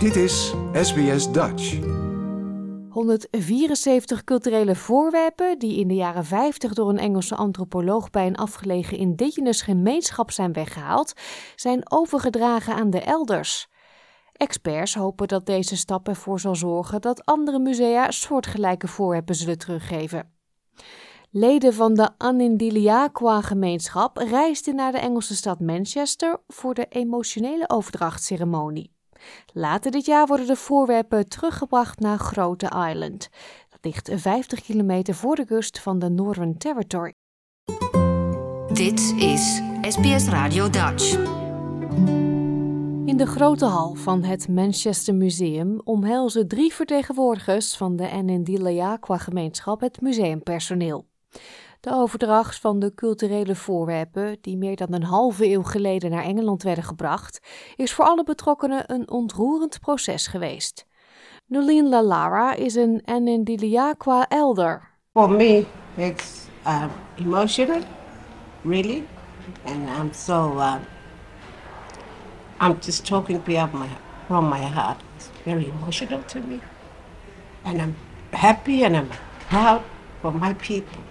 Dit is SBS Dutch. 174 culturele voorwerpen die in de jaren 50 door een Engelse antropoloog bij een afgelegen indigenous gemeenschap zijn weggehaald, zijn overgedragen aan de elders. Experts hopen dat deze stap ervoor zal zorgen dat andere musea soortgelijke voorwerpen zullen teruggeven. Leden van de Anindiliaqua-gemeenschap reisden naar de Engelse stad Manchester voor de emotionele overdrachtceremonie. Later dit jaar worden de voorwerpen teruggebracht naar Grote Island. Dat ligt 50 kilometer voor de kust van de Northern Territory. Dit is SBS Radio Dutch. In de grote hal van het Manchester Museum omhelzen drie vertegenwoordigers van de Anindiliaqua-gemeenschap het museumpersoneel. De overdracht van de culturele voorwerpen, die meer dan een halve eeuw geleden naar Engeland werden gebracht, is voor alle betrokkenen een ontroerend proces geweest. Nolien Lalara is een Anindiliaqua elder. For me, it's uh, emotional, really, and I'm so. Uh, I'm just talking my, from my heart. It's very emotional to me, and I'm happy and I'm proud for my people.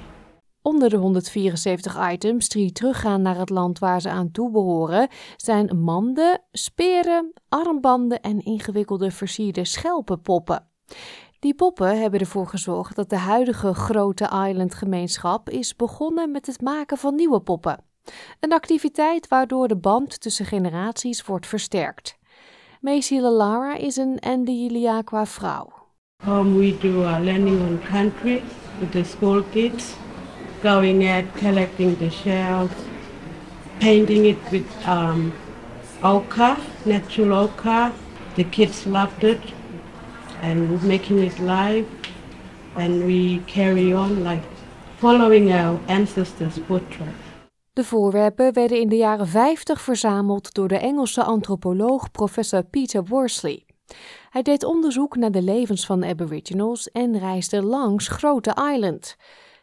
Onder de 174 items die teruggaan naar het land waar ze aan toebehoren, zijn manden, speren, armbanden en ingewikkelde versierde schelpenpoppen. Die poppen hebben ervoor gezorgd dat de huidige grote island-gemeenschap is begonnen met het maken van nieuwe poppen. Een activiteit waardoor de band tussen generaties wordt versterkt. Macy Lara is een Andiliaqua vrouw. Um, we do a learning on country with the school kids, going out, collecting the shells, painting it with um, ochre, natural ochre. The kids loved it, and making it live. And we carry on like following our ancestors' footsteps. De voorwerpen werden in de jaren 50 verzameld door de Engelse antropoloog professor Peter Worsley. Hij deed onderzoek naar de levens van Aboriginals en reisde langs Grote Island.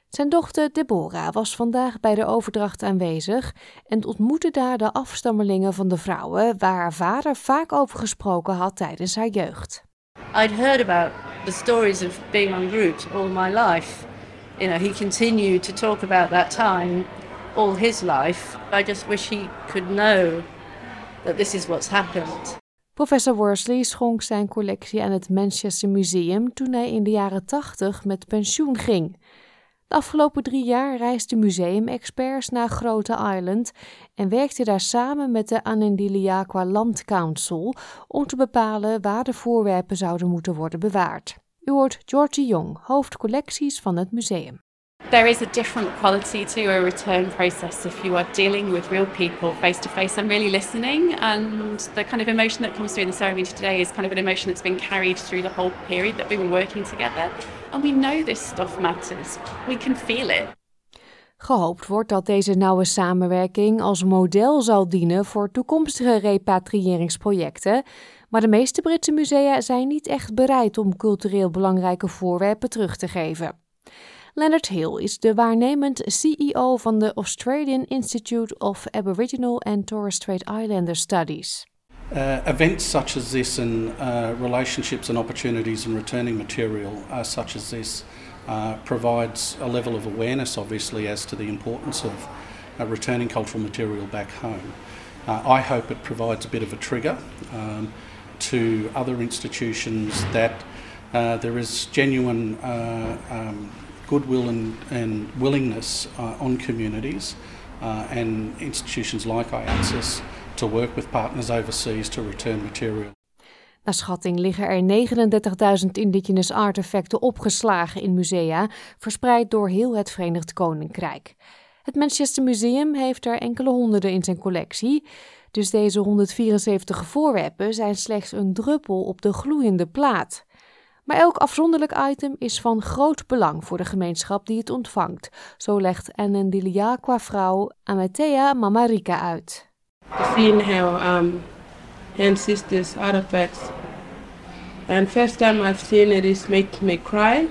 Zijn dochter Deborah was vandaag bij de overdracht aanwezig en ontmoette daar de afstammelingen van de vrouwen waar haar vader vaak over gesproken had tijdens haar jeugd. I'd heard about the stories of being on route all my life. You know, he continued to talk about that time all his life. I just wish he could know that this is what's happened. Professor Worsley schonk zijn collectie aan het Manchester Museum toen hij in de jaren 80 met pensioen ging. De afgelopen drie jaar reisden museumexperts naar Grote Island en werkte daar samen met de Anindiliaqua Land Council om te bepalen waar de voorwerpen zouden moeten worden bewaard. U hoort Georgie Jong, hoofd collecties van het museum. There is a different quality to a return process if you are dealing with real people face to face and really listening. And the kind of emotion that comes through in the ceremony today is kind of an emotion that's been carried through the whole period that we've been working together. And we know this stuff matters. We can feel it. Gehoopt wordt dat deze nauwe samenwerking als model zal dienen voor toekomstige repatriëringsprojecten, maar de meeste Britse musea zijn niet echt bereid om cultureel belangrijke voorwerpen terug te geven. Leonard Hill is de waarnemend CEO van de Australian Institute of Aboriginal and Torres Strait Islander Studies. Uh, events such as this and uh, relationships and opportunities and returning material uh, such as this uh, provides a level of awareness, obviously, as to the importance of uh, returning cultural material back home. Uh, I hope it provides a bit of a trigger um, to other institutions that there is genuine um, goodwill and, and willingness uh, on communities uh, and institutions like IANSIS to work with partners overseas to return material. Naar schatting liggen er 39.000 indigenous artefacten opgeslagen in musea, verspreid door heel het Verenigd Koninkrijk. Het Manchester Museum heeft er enkele honderden in zijn collectie, dus deze 174 voorwerpen zijn slechts een druppel op de gloeiende plaat. Maar elk afzonderlijk item is van groot belang voor de gemeenschap die het ontvangt. Zo legt Anandiliaqua vrouw Amatea Mamarika uit. Seeing how um, ancestors artifacts. And first time I've seen it is make me cry.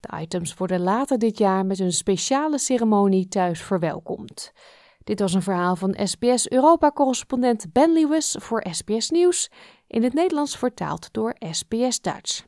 De items worden later dit jaar met een speciale ceremonie thuis verwelkomd. Dit was een verhaal van SBS Europa-correspondent Ben Lewis voor SBS Nieuws, in het Nederlands vertaald door SBS Dutch.